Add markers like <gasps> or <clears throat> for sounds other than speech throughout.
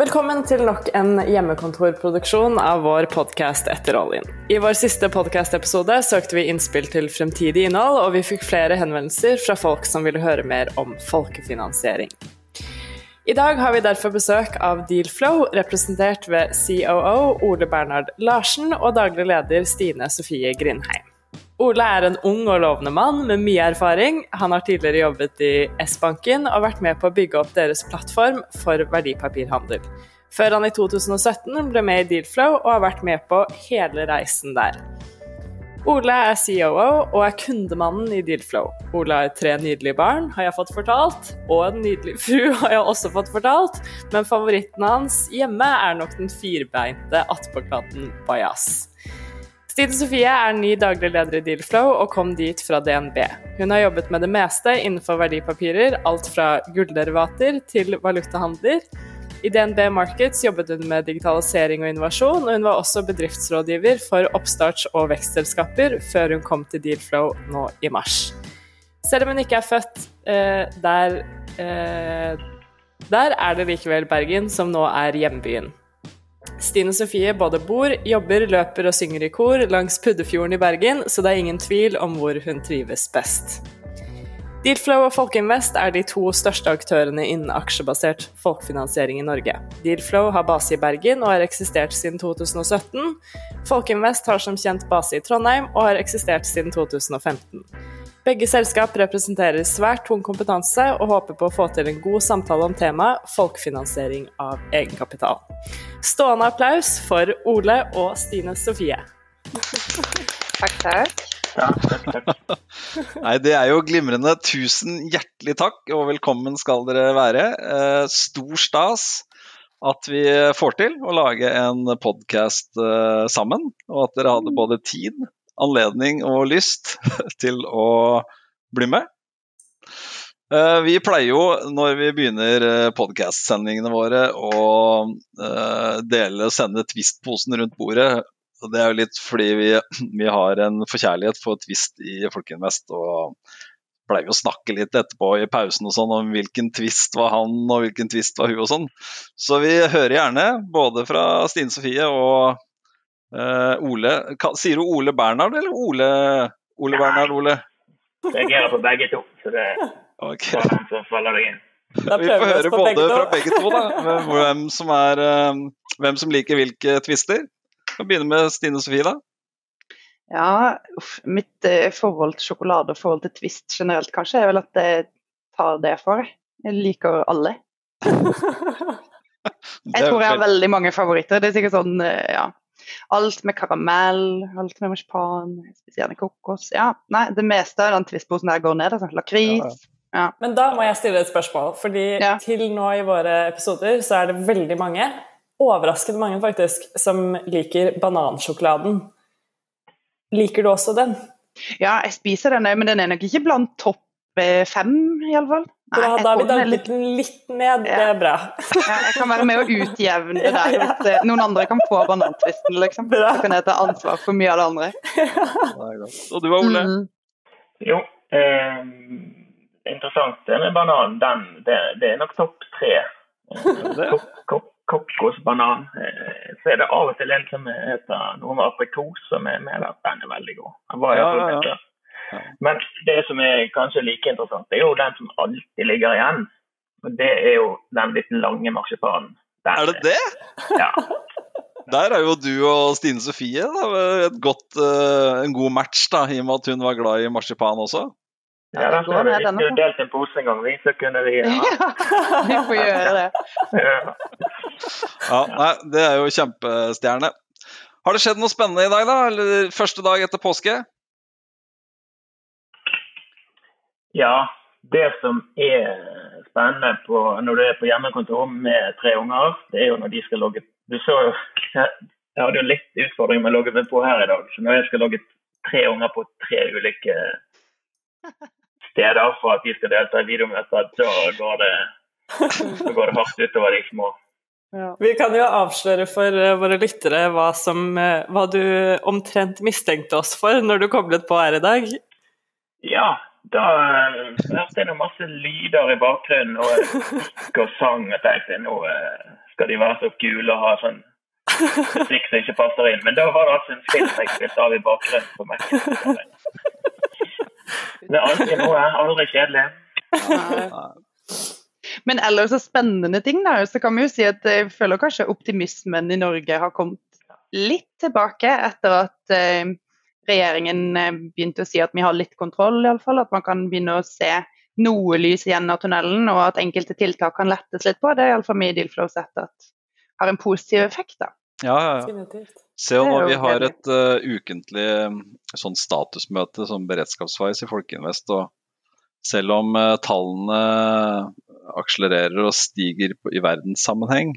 Velkommen til nok en hjemmekontorproduksjon av vår podkast Etter oljen. I vår siste podkastepisode søkte vi innspill til fremtidig innhold, og vi fikk flere henvendelser fra folk som ville høre mer om folkefinansiering. I dag har vi derfor besøk av Dealflow, representert ved COO Ole Bernhard Larsen og daglig leder Stine Sofie Grindheim. Ole er en ung og lovende mann med mye erfaring. Han har tidligere jobbet i S-banken og vært med på å bygge opp deres plattform for verdipapirhandel. Før han i 2017 ble med i Dealflow og har vært med på hele reisen der. Ole er COO og er kundemannen i Dealflow. Ole har tre nydelige barn, har jeg fått fortalt, og en nydelig fru <laughs> har jeg også fått fortalt, men favoritten hans hjemme er nok den firbeinte attpåklatten Bajas. Stine Sofie er ny daglig leder i Dealflow og kom dit fra DNB. Hun har jobbet med det meste innenfor verdipapirer, alt fra gullderivater til valutahandler. I DNB Markets jobbet hun med digitalisering og innovasjon, og hun var også bedriftsrådgiver for oppstarts- og vekstselskaper før hun kom til Dealflow nå i mars. Selv om hun ikke er født eh, der, eh, der er det likevel Bergen som nå er hjembyen. Stine Sofie både bor, jobber, løper og synger i kor langs Puddefjorden i Bergen, så det er ingen tvil om hvor hun trives best. Dealflow og Folkeinvest er de to største aktørene innen aksjebasert folkefinansiering i Norge. Dealflow har base i Bergen og har eksistert siden 2017. Folkeinvest har som kjent base i Trondheim og har eksistert siden 2015. Begge selskap representerer svært tung kompetanse og håper på å få til en god samtale om temaet folkefinansiering av egenkapital. Stående applaus for Ole og Stine Sofie. Takk, takk. <laughs> Nei, det er jo glimrende. Tusen hjertelig takk, og velkommen skal dere være. Eh, stor stas at vi får til å lage en podkast eh, sammen, og at dere hadde både tid anledning og lyst <laughs> til å bli med. Eh, vi pleier jo, når vi begynner eh, podkast-sendingene våre, å eh, dele og sende Twist-posen rundt bordet. Og det er jo litt fordi vi, <clears throat> vi har en forkjærlighet for Twist i Folkeinvest. og pleier vi å snakke litt etterpå i pausen og sånn om hvilken twist var han og hvilken twist var hun og sånn. Så vi hører gjerne både fra Stine Sofie og Uh, Ole, Sier du Ole Bernhard eller Ole, Ole Bernhard, Ole? Reagerer på begge to, så det okay. var den som faller deg inn. Vi får høre både begge fra begge to, da, hvem som, er, uh, hvem som liker hvilke twister. Vi kan begynne med Stine Sofie, da. Ja, uff, mitt uh, forhold til sjokolade og forhold til Twist generelt kanskje er vel at jeg tar det for. Jeg liker alle. <laughs> jeg tror jeg har veldig mange favoritter. Det er sikkert sånn, ja Alt med karamell, alt med marsipan, spesielt kokos. Ja, nei, det meste av den Twist-posen der går ned. Sånn lakris. Ja. Men da må jeg stille et spørsmål, fordi ja. til nå i våre episoder så er det veldig mange, overraskende mange faktisk, som liker banansjokoladen. Liker du også den? Ja, jeg spiser den òg, men den er nok ikke blant topp fem, iallfall. Bra, da har vi danket den litt ned, det er bra. Ja, jeg kan være med å utjevne <laughs> det der. Hvis eh, noen andre kan få banantvisten, liksom. Så kan jeg ta ansvar for mye av det andre. Og du Ole? Mm. Jo, eh, interessant det med banan. Den, det, det er nok topp tre. Kokosbanan. Eh, så er det av og til en som heter noe med aprikos, som er med der. Den er veldig god. Den var ja, ja, ja. Men det som er kanskje like interessant, det er jo den som alltid ligger igjen. Og Det er jo den litt lange marsipanen. er det det? Ja. <laughs> Der er jo du og Stine Sofie da, godt, uh, en god match, da, i og med at hun var glad i marsipan også. Ja, ja den vi skulle delt en pose en gang, vi, så kunne vi ja. <laughs> Vi får gjøre det. ja, nei, det er jo kjempestjerne. Har det skjedd noe spennende i dag, da? Eller første dag etter påske? Ja, det som er spennende på, når du er på hjemmekontor med tre unger, det er jo når de skal logge Du så jo <laughs> Jeg hadde jo litt utfordring med å logge meg på her i dag. Så når jeg skal logge tre unger på tre ulike steder for at de skal delta i videomøter, da går det, <laughs> da går det hardt utover de små. Ja. Vi kan jo avsløre for eh, våre lyttere hva, som, eh, hva du omtrent mistenkte oss for når du koblet på her i dag. Ja, da hørte jeg noe masse lyder i bakgrunnen og gikk og sang og tenkte nå uh, skal de være så kule og ha sånn musikk som ikke passer inn. Men da var det altså en film jeg spilte av i bakgrunnen på Mac-en. Det er alltid noe. Aldri kjedelig. Men ellers så spennende ting, da. Så kan vi jo si at jeg føler kanskje optimismen i Norge har kommet litt tilbake etter at eh, regjeringen eh, begynte å si at vi har litt kontroll, iallfall. At man kan begynne å se noe lys igjen av tunnelen, og at enkelte tiltak kan lettes litt på. Det er iallfall mye i Dealflow sett at har en positiv effekt. da. Ja, ja, ja. Se om nå, vi har et uh, ukentlig sånn statusmøte som beredskapsveis i Folkeinvest. og selv om uh, tallene akselererer og stiger på, i verdenssammenheng,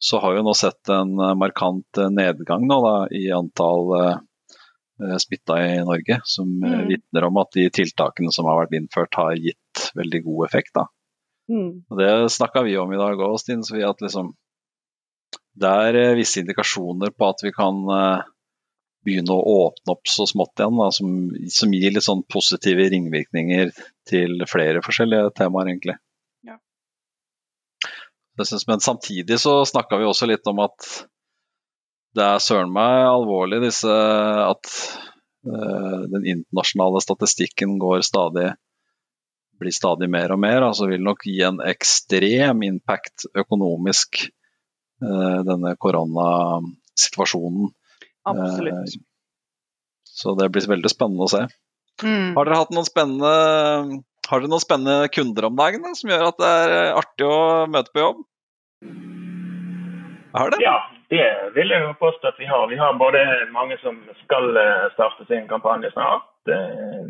så har vi nå sett en uh, markant nedgang nå, da, i antall smitta i Norge. Som mm. vitner om at de tiltakene som har vært innført har gitt veldig god effekt. Da. Mm. Og det snakka vi om i dag òg, Stine Sofie. At liksom, det er visse indikasjoner på at vi kan begynne å åpne opp så smått igjen, da, som, som, gir litt sånn positive ringvirkninger til flere forskjellige temaer, egentlig. Ja. Synes, men samtidig så snakka vi også litt om at det er søren meg alvorlig disse at uh, den internasjonale statistikken går stadig blir stadig mer og mer. altså Vil nok gi en ekstrem impact økonomisk, uh, denne koronasituasjonen. Absolutt. Uh, så det blir veldig spennende å se. Mm. Har dere hatt noen spennende har dere noen spennende kunder om dagen da, som gjør at det er artig å møte på jobb? Har dere? Ja, det vil jeg jo påstå at vi har. Vi har både mange som skal eh, starte sin kampanje snart.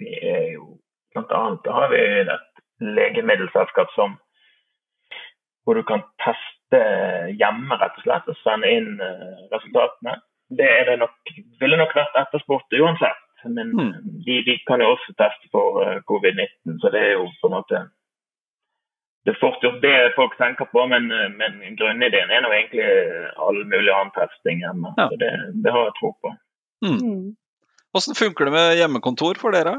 Vi er jo Blant annet har vi et legemiddelselskap som hvor du kan teste hjemme rett og slett og sende inn resultatene det det nok, ville nok vært etterspurt uansett. Men mm. de, de, kan jo også teste for uh, covid-19, så det er jo på en måte det er fort gjort det folk tenker på, men, eh, men grunnideen er nå egentlig all mulig annen testing hjemme. Ja. Så det, det, har jeg tro på. Mm. Hvordan funker det med hjemmekontor for dere?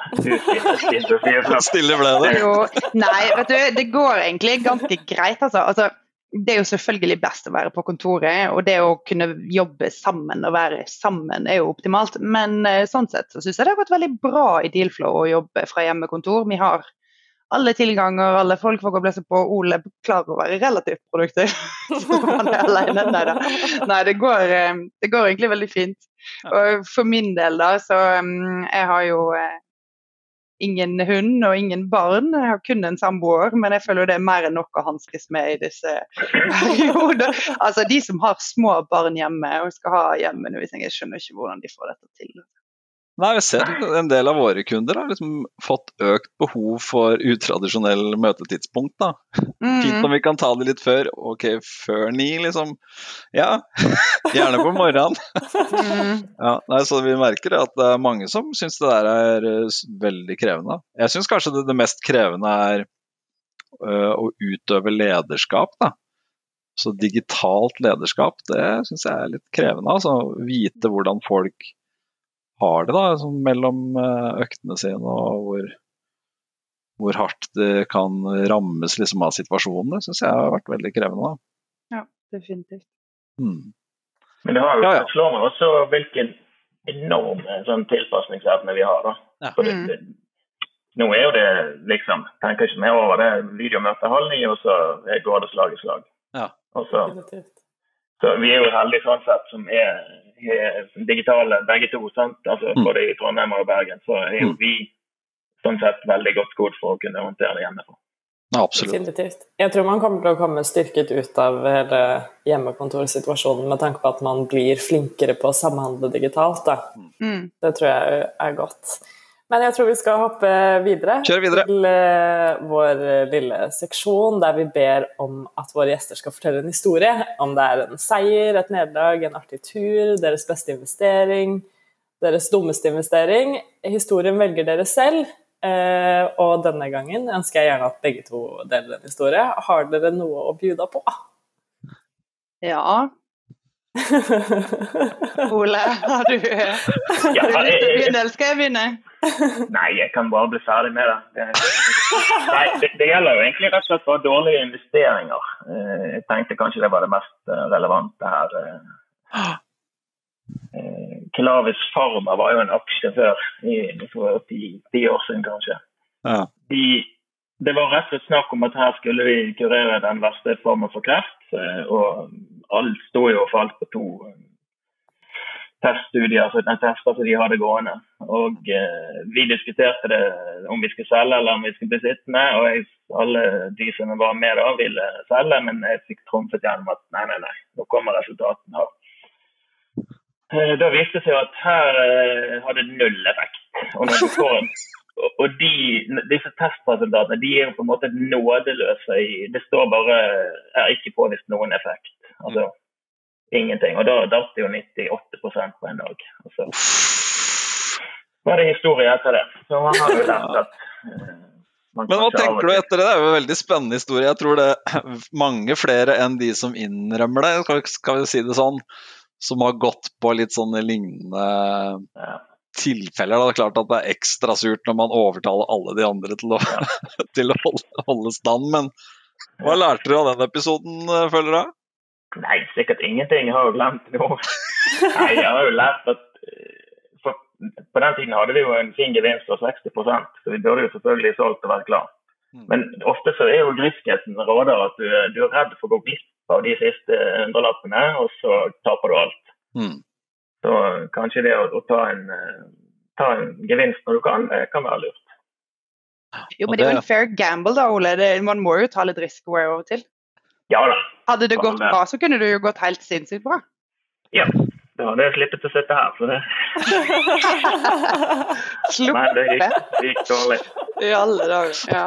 <laughs> Stille ble det. Jo, nei, vet du, det går egentlig ganske greit, altså. altså det er jo selvfølgelig best å være på kontoret, og det å kunne jobbe sammen og være sammen er jo optimalt. Men eh, sånn sett så syns jeg det har gått veldig bra i Dealflow å jobbe fra hjemmekontor. Vi har alle tilganger, alle folk får koble seg på. Ole klarer å være relativt produktiv. <laughs> Nei, Nei det, går, eh, det går egentlig veldig fint. Og for min del, da, så um, Jeg har jo eh, ingen hund og ingen barn. Jeg har kun en samboer, men jeg føler det er mer enn nok å hanskes med i disse perioder. Altså De som har små barn hjemme og skal ha hjemmeundervisning, jeg skjønner ikke hvordan de får dette til. Nei, vi ser En del av våre kunder har liksom fått økt behov for utradisjonell møtetidspunkt. da. Mm. Fint om vi kan ta det litt før. Ok, før ni, liksom. Ja, <laughs> gjerne på morgenen. mm. <laughs> ja, nei, så Vi merker at det er mange som syns det der er uh, veldig krevende. Jeg syns kanskje det, det, mest krevende er uh, å utøve lederskap. da. Så digitalt lederskap, det syns jeg er litt krevende. altså Vite hvordan folk har det da, sånn mellom eh, øktene sine, og hvor, hvor hardt det kan rammes liksom, av situasjonen. Det syns jeg har vært veldig krevende. Da. Ja, definitivt. Mm. Men det har jo ja, ja. slår meg også hvilken enorm eh, sånn tilpasningsevne vi har. da. Ja. Det, mm. det, nå er jo det liksom Tenker ikke mer over det. Videomøte halv ni, og så går det slag i slag. Ja. Og så, så vi er jo heldige sånn sett som er digitale begge to. sant? Altså mm. Både i Trondheim og Bergen. Så er jo mm. vi sånn sett veldig godt skodd for å kunne håndtere det hjemmefra. Ja, absolutt. Definitivt. Jeg tror man kommer til å komme styrket ut av hele hjemmekontorsituasjonen med tanke på at man blir flinkere på å samhandle digitalt. Mm. Det tror jeg er godt. Men jeg tror vi skal hoppe videre, videre. til uh, vår lille seksjon der vi ber om at våre gjester skal fortelle en historie. Om det er en seier, et nederlag, en artig tur, deres beste investering, deres dummeste investering. Historien velger dere selv, uh, og denne gangen ønsker jeg gjerne at begge to deler en historie. Har dere noe å bjuda på? Ja. <laughs> Ole, har du, <laughs> å begynne, eller skal jeg begynne? <laughs> Nei, jeg kan bare bli ferdig med det. det nei, det, det, gjelder jo egentlig rett og slett bare dårlige investeringer. Eh, jeg tenkte kanskje det var det mest eh, relevante her. <gasps> Klavis Pharma var jo en aksje før, for ti, ti år siden kanskje. De, det var rett og slett snakk om at her skulle vi kurere den verste formen for kreft. Og alt sto jo og falt på to eh, teststudier, altså tester som de hadde gående. Og eh, Vi diskuterte det om vi skulle selge eller om vi skulle bli sittende. og jeg, Alle de som var med da, ville selge, men jeg fikk trumfet gjennom at nei, nei, nei, nå kommer resultatene. Eh, da viste det seg at her eh, hadde null effekt. Og når du får en og de, disse testresultatene de er jo på en måte nådeløse. i, Det står bare er ikke påvist noen effekt. Altså ingenting. Og da datt det jo 98 på en dag. Så var det historie etter det. Så man har jo lært at eh, men hva tenker du etter det? Det er jo en veldig spennende historie. Jeg tror det er mange flere enn de som innrømmer det, skal vi si det sånn, som har gått på litt sånne lignende ja. tilfeller. Det er klart at det er ekstra surt når man overtaler alle de andre til å, ja. <laughs> til å holde, holde, stand. Men hva lærte du av den episoden, eh, føler du? Nei, sikkert ingenting. Jeg har jo glemt nå. Nei, jeg har jo lært at eh, for, På den tiden hadde vi jo en fin gevinst av 60% så vi burde jo selvfølgelig solgt og vært klar. Mm. Men ofte så er jo griskheten råder at du, du, er redd for å gå glipp av de siste hundrelappene, og så taper du alt. Mm. Så kanskje det å, å ta, en, eh, ta, en, gevinst når du kan, kan være lurt. Jo, men det er jo en fair gamble da, Ole. Det, man må jo ta litt risiko av og til. Ja da. Hadde det gått bra, så kunne det jo gått helt sinnssykt bra. Ja. Da hadde jeg sluppet å sitte her, for det <laughs> Sluppet? det gikk, gikk dårlig. I alle dager. Ja.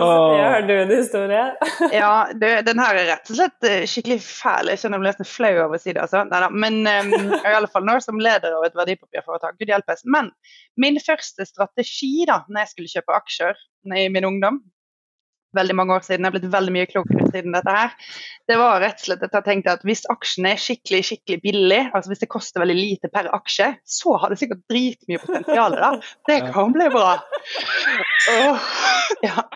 Har du en historie? <laughs> ja, det, den her er rett og slett eh, skikkelig fæl. Jeg kjenner meg nesten flau over å si det. Altså. Neida. Men um, i alle fall nå som leder av et verdipapirforetak. Gud hjelpes. Men min første strategi da når jeg skulle kjøpe aksjer i min ungdom, veldig mange år siden, jeg har blitt veldig mye klokere siden dette her, det var rett og slett at jeg tenkte at hvis aksjen er skikkelig skikkelig billig, altså hvis det koster veldig lite per aksje, så har det sikkert dritmye potensial. da. Det kan bli bra. Oh, ja.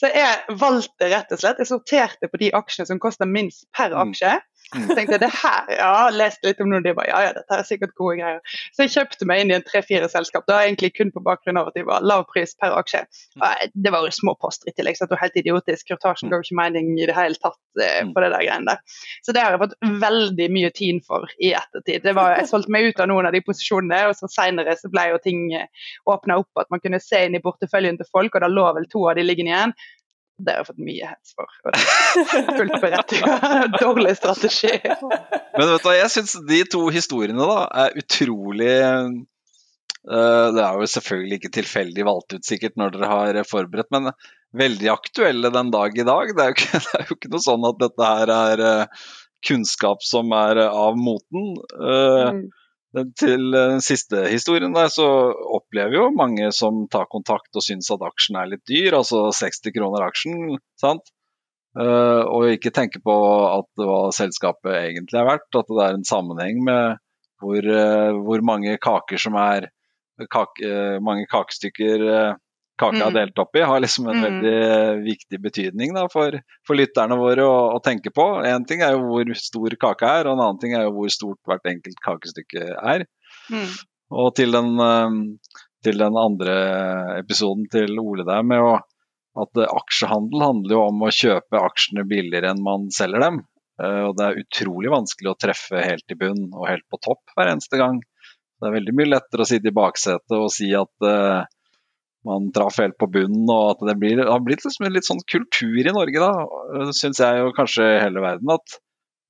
Så jeg valgte rett og slett, jeg sorterte på de aksjene som koster minst per mm. aksje. Mm. Så tenkte jeg det her, ja, leste litt om noe, de bare ja, ja, dette er sikkert gode greier. Så jeg kjøpte meg inn i en tre-fire selskap, da egentlig kun på bakgrunn av at de var lav pris per aksje. Mm. Det var jo små poster i tillegg, så det var helt idiotisk. Kurtasjen ga jo ikke mening i det hele tatt eh, mm. på det der greiene der. Så det har jeg fått veldig mye tid for i ettertid. Det var, jeg solgte meg ut av noen av de posisjonene, og så seinere så ble jo ting eh, åpna opp, at man kunne se inn i porteføljen til folk, og da lå vel to av de liggende igjen. Det har jeg fått mye hets for. Fullt berettiget. Dårlig strategi. Men vet du jeg syns de to historiene da er utrolig uh, Det er jo selvfølgelig ikke tilfeldig valgt ut sikkert når dere har forberedt, men veldig aktuelle den dag i dag. Det er jo ikke, <laughs> er jo ikke noe sånn at dette her er uh, kunnskap som er av moten. Uh, mm til den siste historien der, så opplever jo mange som tar kontakt og syns at aksjen er litt dyr, altså 60 kroner aksjen, sant. Uh, og ikke tenke på at hva selskapet egentlig er verdt, at det er en sammenheng med hvor, uh, hvor mange kaker som er kake, mange kakestykker kaka er mm. delt opp i, har liksom en mm. veldig viktig betydning da, for, for, lytterne våre å, å tenke på. Én ting er jo hvor stor kaka er, og en annen ting er jo hvor stort hvert enkelt kakestykke er. Mm. Og til den, um, til den, andre episoden til Ole der med å, at aksjehandel handler jo om å kjøpe aksjene billigere enn man selger dem. Og det er utrolig vanskelig å treffe helt i bunn og helt på topp hver eneste gang. Det er veldig mye lettere å sitte i baksetet og si at man traff helt på bunnen, og at det, blir, det har blitt liksom en litt sånn kultur i Norge, da, syns jeg og kanskje hele verden, at,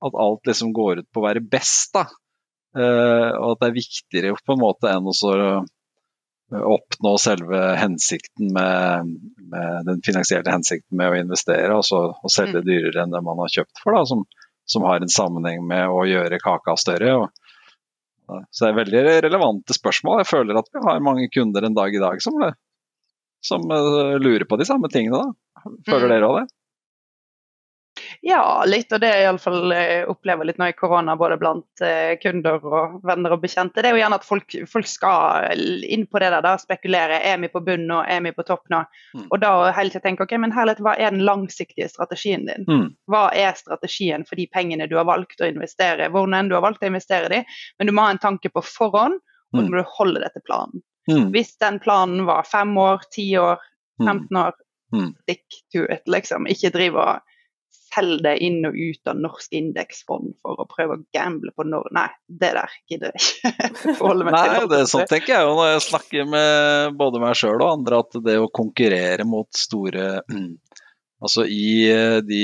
at, alt liksom går ut på å være best. da. Uh, og at det er viktigere på en måte enn å uh, oppnå selve hensikten med, med, den finansielle hensikten med å investere, altså å selge mm. dyrere enn det man har kjøpt for, da, som, som har en sammenheng med å gjøre kaka større. Og, så det er veldig relevante spørsmål. Jeg føler at vi har mange kunder en dag i dag som som uh, lurer på de samme tingene, da. Føler mm. dere òg det? Ja, litt. Og det jeg iallfall eh, opplever litt nå i korona, både blant eh, kunder og venner og bekjente, det er jo gjerne at folk, folk skal inn på det der, da, spekulere. Er vi på bunn nå? Er vi på topp nå? Mm. Og da hele tiden tenke ok, men herlighet, hva er den langsiktige strategien din? Mm. Hva er strategien for de pengene du har valgt å investere? Hvordan du har valgt å investere de, men du må ha en tanke på forhånd, og mm. må holde deg til planen. Mm. Hvis den planen var fem år, ti år, 15 mm. år, stick to it, liksom. Ikke drive og selg det inn og ut av norsk indeksfond for å prøve å gamble på når Nei, det der gidder jeg ikke <laughs> forholde meg til. Nei, det er sånn tenker jeg jo når jeg snakker med både meg sjøl og andre, at det å konkurrere mot store Altså i eh, de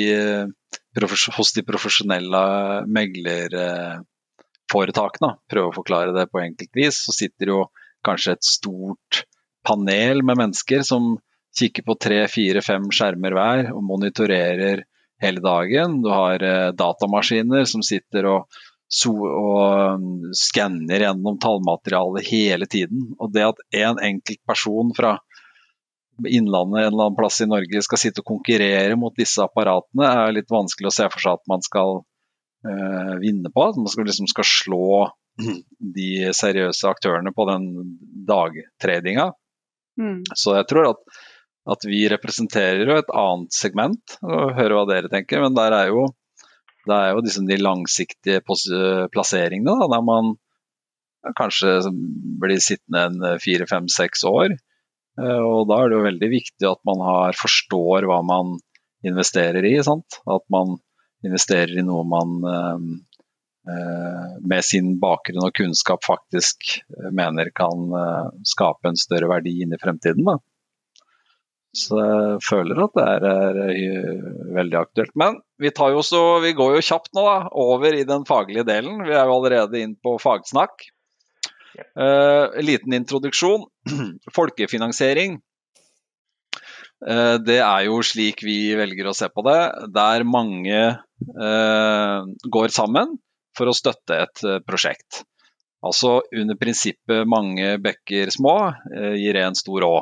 hos de profesjonelle meglerforetakene, prøve å forklare det på enkelt vis, så sitter jo kanskje et stort panel med mennesker som kikker på tre, fire, fem skjermer hver og monitorerer hele dagen. Du har eh, datamaskiner som sitter og, so og um, skanner gjennom tallmaterialet hele tiden. Og det at en enkelt person fra Innlandet en eller annen plass i Norge skal sitte og konkurrere mot disse apparatene, er litt vanskelig å se for seg at man skal uh, vinne på. At man skal, liksom skal slå <clears throat> de seriøse aktørene på den dagtradinga. Mm. Så jeg tror at at vi representerer jo et annet segment, og hører hva dere tenker. Men der er jo, det er jo liksom de langsiktige plasseringene, da, der man kanskje blir sittende en fire, fem, seks år. Eh, og da er det jo veldig viktig at man har, forstår hva man investerer i. Sant? At man investerer i noe man eh, eh, med sin bakgrunn og kunnskap faktisk mener kan skape en større verdi inn i fremtiden. Da. Så jeg føler at det er, veldig aktuelt. Men vi, så, vi, går jo kjapt nå da, over i den faglige delen. Vi er jo allerede inn på fagsnakk. Uh, en liten introduksjon. <clears throat> Folkefinansiering. Uh, det er jo slik vi velger å se på det, der mange uh, går sammen for å støtte et prosjekt. Altså under prinsippet 'mange bekker små gir en stor å'.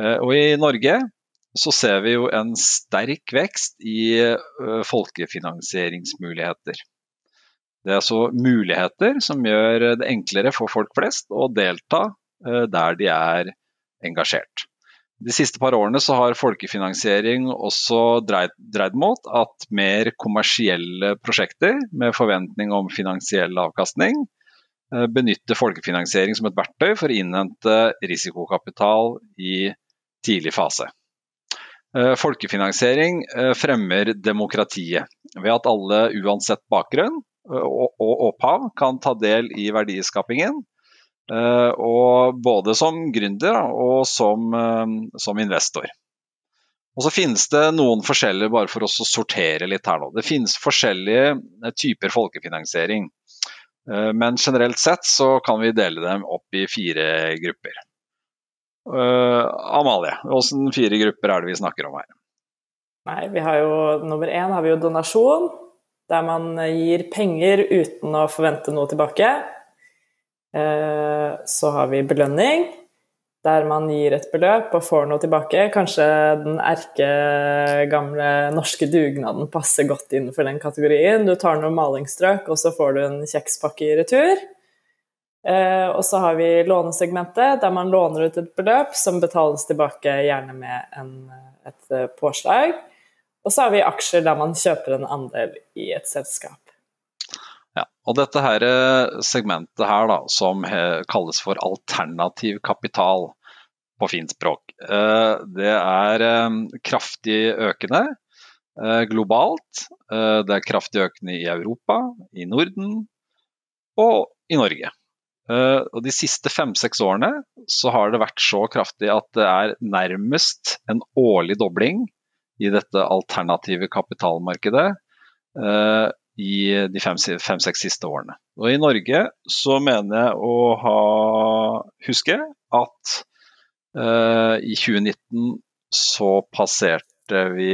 Eh, og i Norge så ser vi jo en sterk vekst i eh, folkefinansieringsmuligheter. Det er altså muligheter som gjør det enklere for folk flest å delta eh, der de er engasjert. De siste par årene så har folkefinansiering også dreid, dreid mot at mer kommersielle prosjekter med forventning om finansiell avkastning benytter folkefinansiering som et verktøy for å innhente risikokapital i tidlig fase. Eh, folkefinansiering eh, fremmer demokratiet ved at alle uansett bakgrunn eh, og opphav kan ta del i verdiskapingen. Og både som gründer og som, som investor. Og så finnes det noen forskjeller, bare for oss å sortere litt her nå. Det finnes forskjellige typer folkefinansiering. Men generelt sett så kan vi dele dem opp i fire grupper. Amalie, hvilke fire grupper er det vi snakker om her? Nei, vi har jo Nummer én har vi jo donasjon, der man gir penger uten å forvente noe tilbake. Uh, så har vi belønning, der man gir et beløp og får noe tilbake. Kanskje den erkegamle norske dugnaden passer godt innenfor den kategorien. Du tar noen malingsstrøk, og så får du en kjekspakke i retur. Eh, og så har vi lånesegmentet, der man låner ut et beløp som betales tilbake gjerne med en, et eh, påslag. Og så har vi aksjer der man kjøper en andel i et selskap. Ja, og dette her eh, segmentet her da, som kalles for alternativ kapital på fint språk, det er kraftig økende globalt. Det er kraftig økende i Europa, i Norden og i Norge. Og De siste fem-seks årene så har det vært så kraftig at det er nærmest en årlig dobling i dette alternative kapitalmarkedet i de fem-seks fem, siste årene. Og I Norge så mener jeg å ha, huske at uh, i 2019 så passerte vi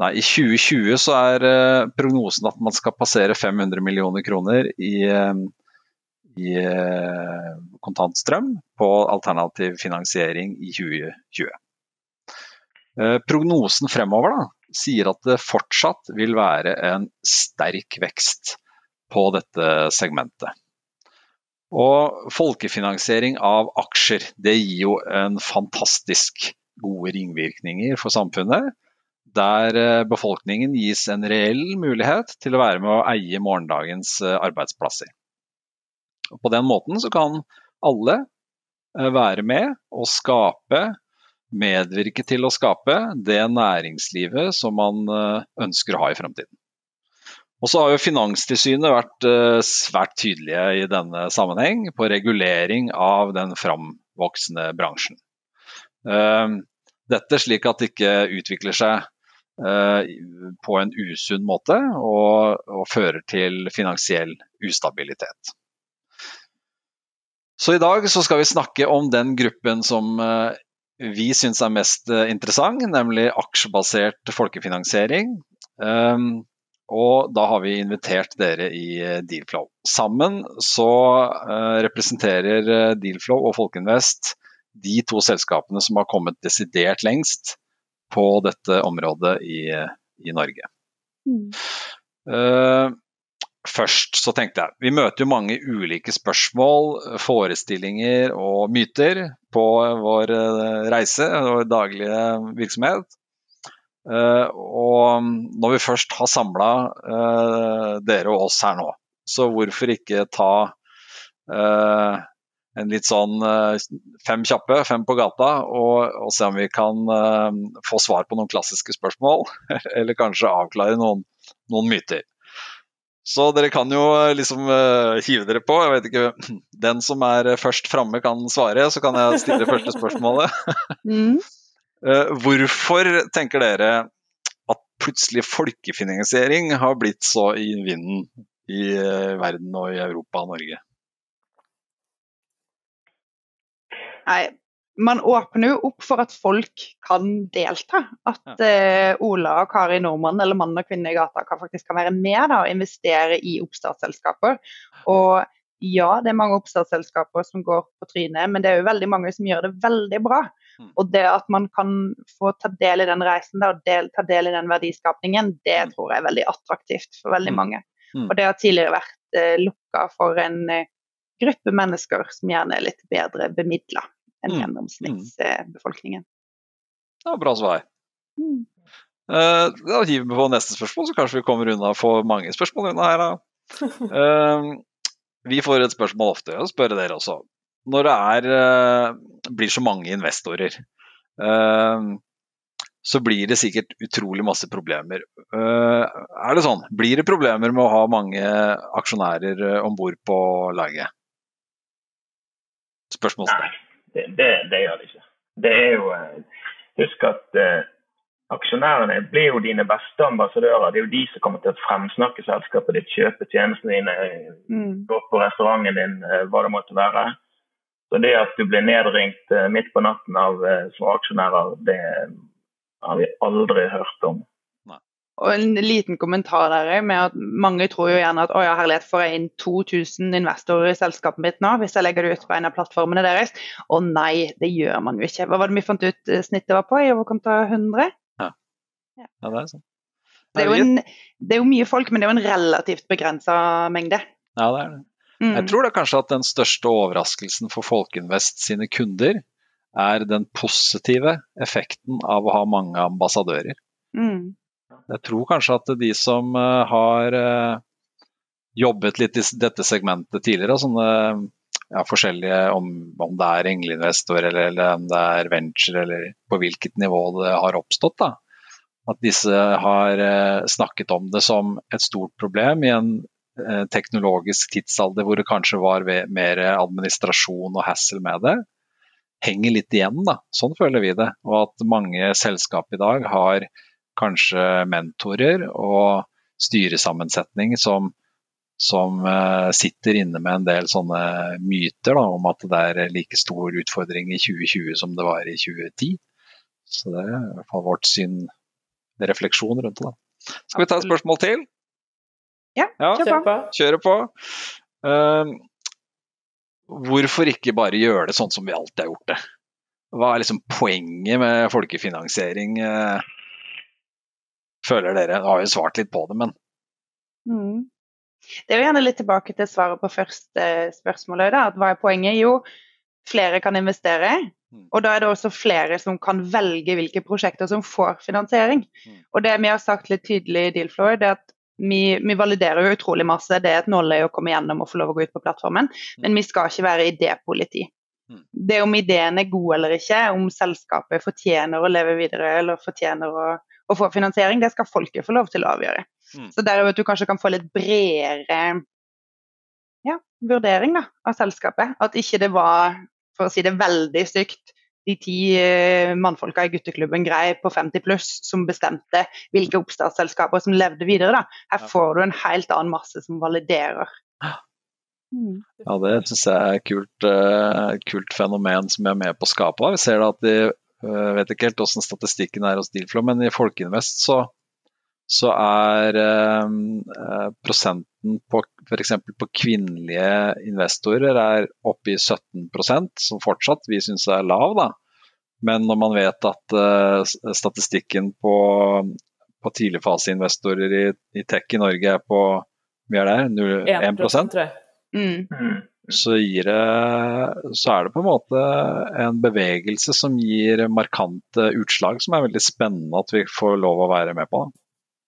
Nei, i 2020 så er prognosen at man skal passere 500 millioner kroner i i eh, kontantstrøm på alternativ finansiering i 2020. Eh, prognosen fremover da, sier at det fortsatt vil være en sterk vekst på dette segmentet. Og folkefinansiering av aksjer det gir jo en fantastisk gode ringvirkninger for samfunnet. Der eh, befolkningen gis en reell mulighet til å være med å eie morgendagens eh, arbeidsplasser. Og på den måten så kan alle eh, være med og skape, medvirke til å skape, det næringslivet som man ønsker å ha i fremtiden. Og så har jo Finanstilsynet vært uh, svært tydelige i denne sammenheng på regulering av den framvoksende bransjen. Uh, dette slik at det ikke utvikler seg på en usunn måte og, og, fører til finansiell ustabilitet. Så i dag så skal vi snakke om den gruppen som vi syns er mest interessant, nemlig aksjebasert folkefinansiering. Um, og da har vi invitert dere i eh, Dealflow. Sammen så uh, representerer eh, Dealflow og Folkeinvest de to selskapene som har kommet desidert lengst på dette området i, i Norge. Mm. Uh, først så tenkte jeg Vi møter jo mange ulike spørsmål, forestillinger og myter på vår reise, vår daglige virksomhet. Uh, og når vi først har samla eh, dere og oss her nå, så hvorfor ikke ta en litt sånn fem kjappe, fem på gata, og, og se om vi kan få svar på noen klassiske spørsmål, <laughs> eller kanskje avklare noen, noen, myter. Så dere kan jo liksom hive dere på. Jeg vet ikke, <clears throat> Den som er først framme kan svare, så kan jeg stille første spørsmålet. <laughs> Mm. uh, hvorfor tenker dere at plutselig folkefinansiering har blitt så i vinden i uh, verden og i Europa og Norge? Nei, man åpner jo opp for at folk kan delta. At ja. uh, Ola og Kari Nordmann eller mann og kvinne i gata kan faktisk kan være med da, og investere i oppstartsselskaper. Og ja, det er mange oppstartsselskaper som går på trynet, men det er jo veldig mange som gjør det veldig bra. Mm. Og det at man kan få ta del i den reisen og del, ta del i den verdiskapningen, det mm. tror jeg er veldig attraktivt for veldig mm. mange. Og det har tidligere vært uh, lukka for en uh, gruppe mennesker som gjerne er litt bedre bemidla enn gjennomsnittsbefolkningen. Det var bra svar. Mm. Uh, da hiver vi på neste spørsmål, så kanskje vi kommer unna for mange spørsmål unna her. da. Uh, <laughs> vi får et spørsmål ofte, og spør dere også når det er, uh, blir så mange investorer, så blir det sikkert utrolig masse problemer. Eh, er det sånn? Blir det problemer med å ha mange aksjonærer om bord på laget? Spørsmålstegn. Det, det, det, gjør det ikke. Det er jo Husk at eh, aksjonærene blir jo dine beste ambassadører. Det er jo de som kommer til å fremsnakke selskapet ditt, kjøpe tjenestene dine, mm. gå på restauranten din, hva det måtte være. Så det at du blir nedringt eh, midt på natten av eh, små aksjonærer, det har vi aldri hørt om. Og En liten kommentar der med at Mange tror jo gjerne at å ja, herlighet, får jeg inn 2000 investorer i selskapet mitt nå, hvis jeg legger det ut på en av plattformene deres. Og nei, det gjør man jo ikke. Hva var det vi fant ut eh, snittet var på? I overkant av 100? Ja. ja, det er sånn. Det er, jo en, det er jo mye folk, men det er jo en relativt begrensa mengde. Ja, det er det. Mm. Jeg tror da kanskje at den største overraskelsen for Folkinvest sine kunder er den positive effekten av å ha mange ambassadører. Mm. Jeg tror kanskje at de som uh, har uh, jobbet litt i dette segmentet tidligere, sånne ja, forskjellige om, om, det er engleinvestor eller, eller, om det er venture eller på hvilket nivå det har oppstått, da. At disse har uh, snakket om det som et stort problem i en Eh, teknologisk tidsalder hvor det kanskje var mer administrasjon og hassle med det, henger litt igjen. da, Sånn føler vi det. Og at mange selskap i dag har kanskje mentorer og styresammensetning som, som uh, sitter inne med en del sånne myter da, om at det er like stor utfordring i 2020 som det var i 2010. Så det er i hvert fall vårt syn, refleksjon rundt det. Skal vi ta et spørsmål til? Ja, kjør på. Kjøre på. Uh, hvorfor ikke bare gjøre det sånn som vi alltid har gjort det? Hva er liksom poenget med folkefinansiering? Uh, føler dere? Nå har jo svart litt på det, men mm. Det er jo gjerne litt tilbake til svaret på første spørsmålet. Da, at Hva er poenget? Jo, flere kan investere. Mm. Og da er det også flere som kan velge hvilke prosjekter som får finansiering. Mm. Og det vi har sagt litt tydelig i Dealfloor, det er at vi, vi, validerer jo utrolig masse. Det er et nåløye å komme gjennom og få lov å gå ut på plattformen, mm. men vi skal ikke være idépoliti. Det om ideen er god eller ikke, om selskapet fortjener å leve videre eller fortjener å, å få finansiering, det skal folket få lov til å avgjøre. Mm. Så der at du kanskje kan få litt bredere ja, vurdering da, av selskapet. At ikke det var, for å si det veldig stygt, de ti uh, mannfolka i gutteklubben Grei på 50 pluss som bestemte hvilke oppstartsselskaper som levde videre. Da. Her får du en helt annen masse som validerer. Mm. Ja, det syns jeg er et kult, uh, kult, fenomen som jeg er med på å skape. Vi ser da at de uh, vet ikke helt hvordan statistikken er hos Dealflow, men i Folkeinvest så så er ehm, eh, prosenten på f.eks. på kvinnelige investorer er oppe i 17% som fortsatt vi syns er lav. da. Men når man vet at eh, statistikken på, på tidligfaseinvestorer i, i tech i Norge er på mye er det? 1 mm. mm. Så, gir det, så er det på en måte en bevegelse som gir markante utslag, som er veldig spennende at vi får lov å være med på. Det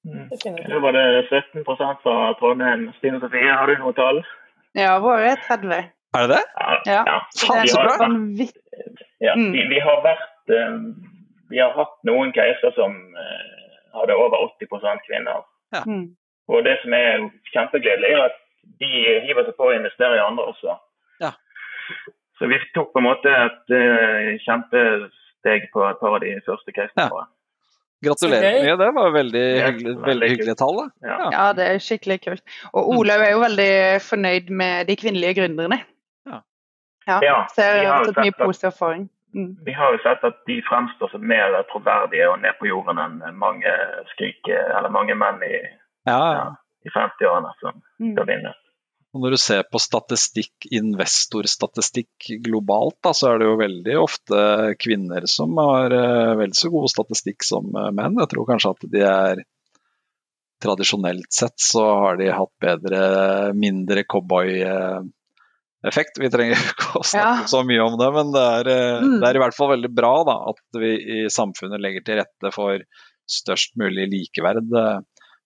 Mm. Nå var det 17 fra Trondheim. Stine Sofie, har du noe tall? Ja, våre er 30. Er det det? Ja. ja. Faen, så bra! Ja, mm. vi, vi, har vært eh, Vi har hatt noen caser som uh, hadde over 80 kvinner. Ja. Mm. Og det som er kjempegledelig, er at de hiver seg på å investere i andre også. Ja. Så vi tok på en måte et uh, kjempesteg på et par av de første casene våre. Gratulerer okay. det var veldig hyggelig, veldig hyggelig tall. Ja. ja. det er skikkelig kult. Og Olaug er jo veldig fornøyd med de kvinnelige gründerne. Ja. ja så jeg har mye positiv erfaring. Mm. Vi har jo sett at de fremstår som mer troverdige og ned på jorden enn mange skrike, eller mange menn i, ja, i 50-årene som mm. skal vinne. Og når du ser på statistikk, investorstatistikk globalt, da, så er det jo veldig ofte kvinner som har uh, vel så god statistikk som uh, menn. Jeg tror kanskje at de er Tradisjonelt sett så har de hatt bedre, mindre cowboy-effekt. Vi trenger <laughs> ikke å snakke ja. så mye om det, men det er, mm. det er, i hvert fall veldig bra da, at vi i samfunnet legger til rette for størst mulig likeverd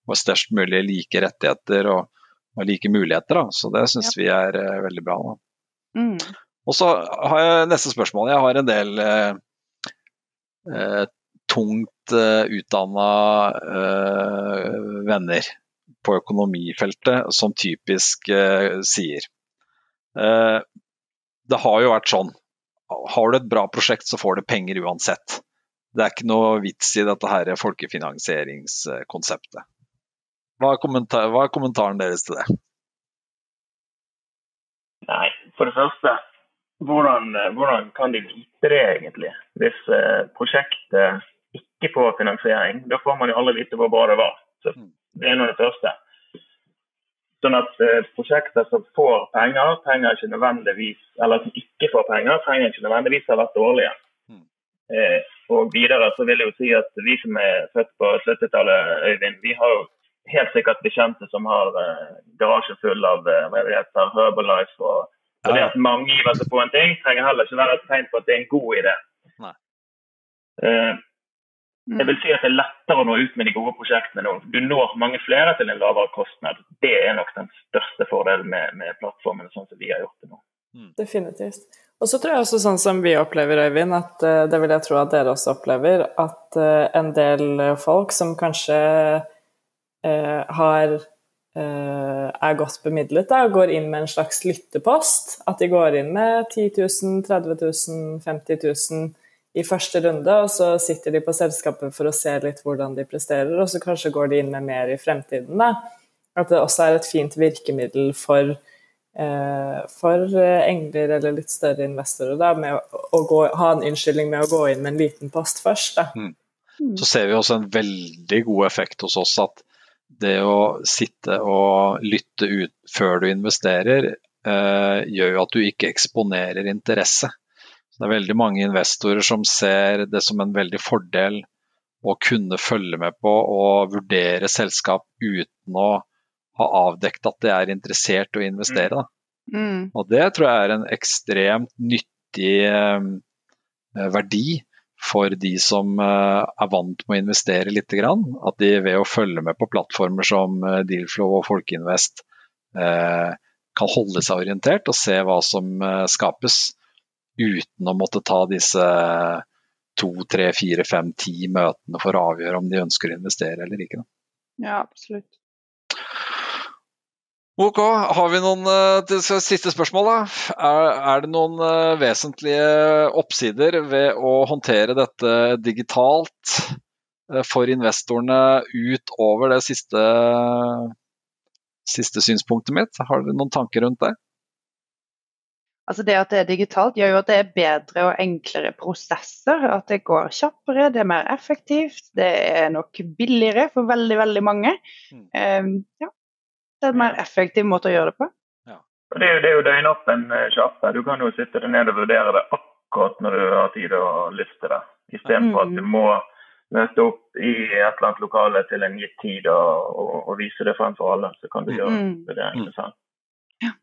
og størst mulig like rettigheter. og og like muligheter. Da. Så det syns ja. vi er uh, veldig bra. Mm. Og så har jeg neste spørsmål. Jeg har en del uh, tungt uh, utdanna venner på økonomifeltet som typisk sier Det har jo vært sånn. Har du et bra prosjekt, så får du penger uansett. Det er ikke noe vits i dette her folkefinansieringskonseptet. Hva er, kommentar, hva er kommentaren deres til det? Nei, for det første, hvordan, hvordan kan de vite det egentlig? Hvis eh, prosjektet ikke får finansiering, da får man jo aldri vite hvor bra det var. Så mm. Det er nå det første. Sånn at eh, Prosjekter som får penger, trenger ikke nødvendigvis, eller som ikke får penger, trenger ikke nødvendigvis ha vært dårlige. Mm. Eh, og videre så vil jeg jo si at Vi som er født på 70-tallet, Øyvind, vi har jo helt sikkert bekjente som har uh, garasjen full av hva det heter, Herbalife. Og, og det at mange giver seg på en ting, trenger heller ikke være et tegn på at det er en god idé. Uh, jeg vil si at det er lettere å nå ut med de gode prosjektene nå. Du når mange flere til en lavere kostnad. Det er nok den største fordelen med, med plattformene sånn som vi har gjort det nå. Mm. Definitivt. Og så tror jeg også sånn som vi opplever, Øyvind, at det vil jeg tro at dere også opplever, at en del folk som kanskje Eh, har, eh, er godt bemidlet da, og går inn med en slags lyttepost. At de går inn med 10 000, 30 000, 50 000 i første runde, og så sitter de på selskapet for å se litt hvordan de presterer, og så kanskje går de inn med mer i fremtiden. Da. At det også er et fint virkemiddel for, eh, for engler eller litt større investorer da, med å, å gå, ha en unnskyldning med å gå inn med en liten post først. Da. Mm. Så ser vi også en veldig god effekt hos oss at det å sitte og lytte ut før du investerer, eh, gjør jo at du ikke eksponerer interesse. Så det er veldig mange investorer som ser det som en veldig fordel å kunne følge med på og vurdere selskap uten å ha avdekt at de er interessert i å investere. Mm. Og det tror jeg er en ekstremt nyttig eh, verdi for de som eh, er vant med å investere litt. At de ved å følge med på plattformer som eh, Dealflow og Folkeinvest eh, kan holde seg orientert og se hva som skapes, uten å måtte ta disse to, tre, fire, fem, ti møtene for å avgjøre om de ønsker å investere eller ikke. Ja, absolutt. Ok, har vi noen uh, siste spørsmål? da? Er, er, det noen uh, vesentlige oppsider ved å håndtere dette digitalt uh, for investorene utover det siste, siste synspunktet mitt? Har dere noen tanker rundt det? Altså Det at det er digitalt gjør jo at det er bedre og enklere prosesser. At det går kjappere, det er mer effektivt, det er nok billigere for veldig veldig mange. Mm. Um, ja, det er en mer effektiv måte å gjøre det på. Ja. Det er jo, det er jo døgnåpen sjappe. Du kan jo sitte deg ned og vurdere det akkurat når du har tid og lyst til det. Istedenfor mm. at du må møte opp i et eller annet lokale til en gitt tid og, og, og vise det frem for alle. Så kan du gjøre mm. vurderingene selv. Ja.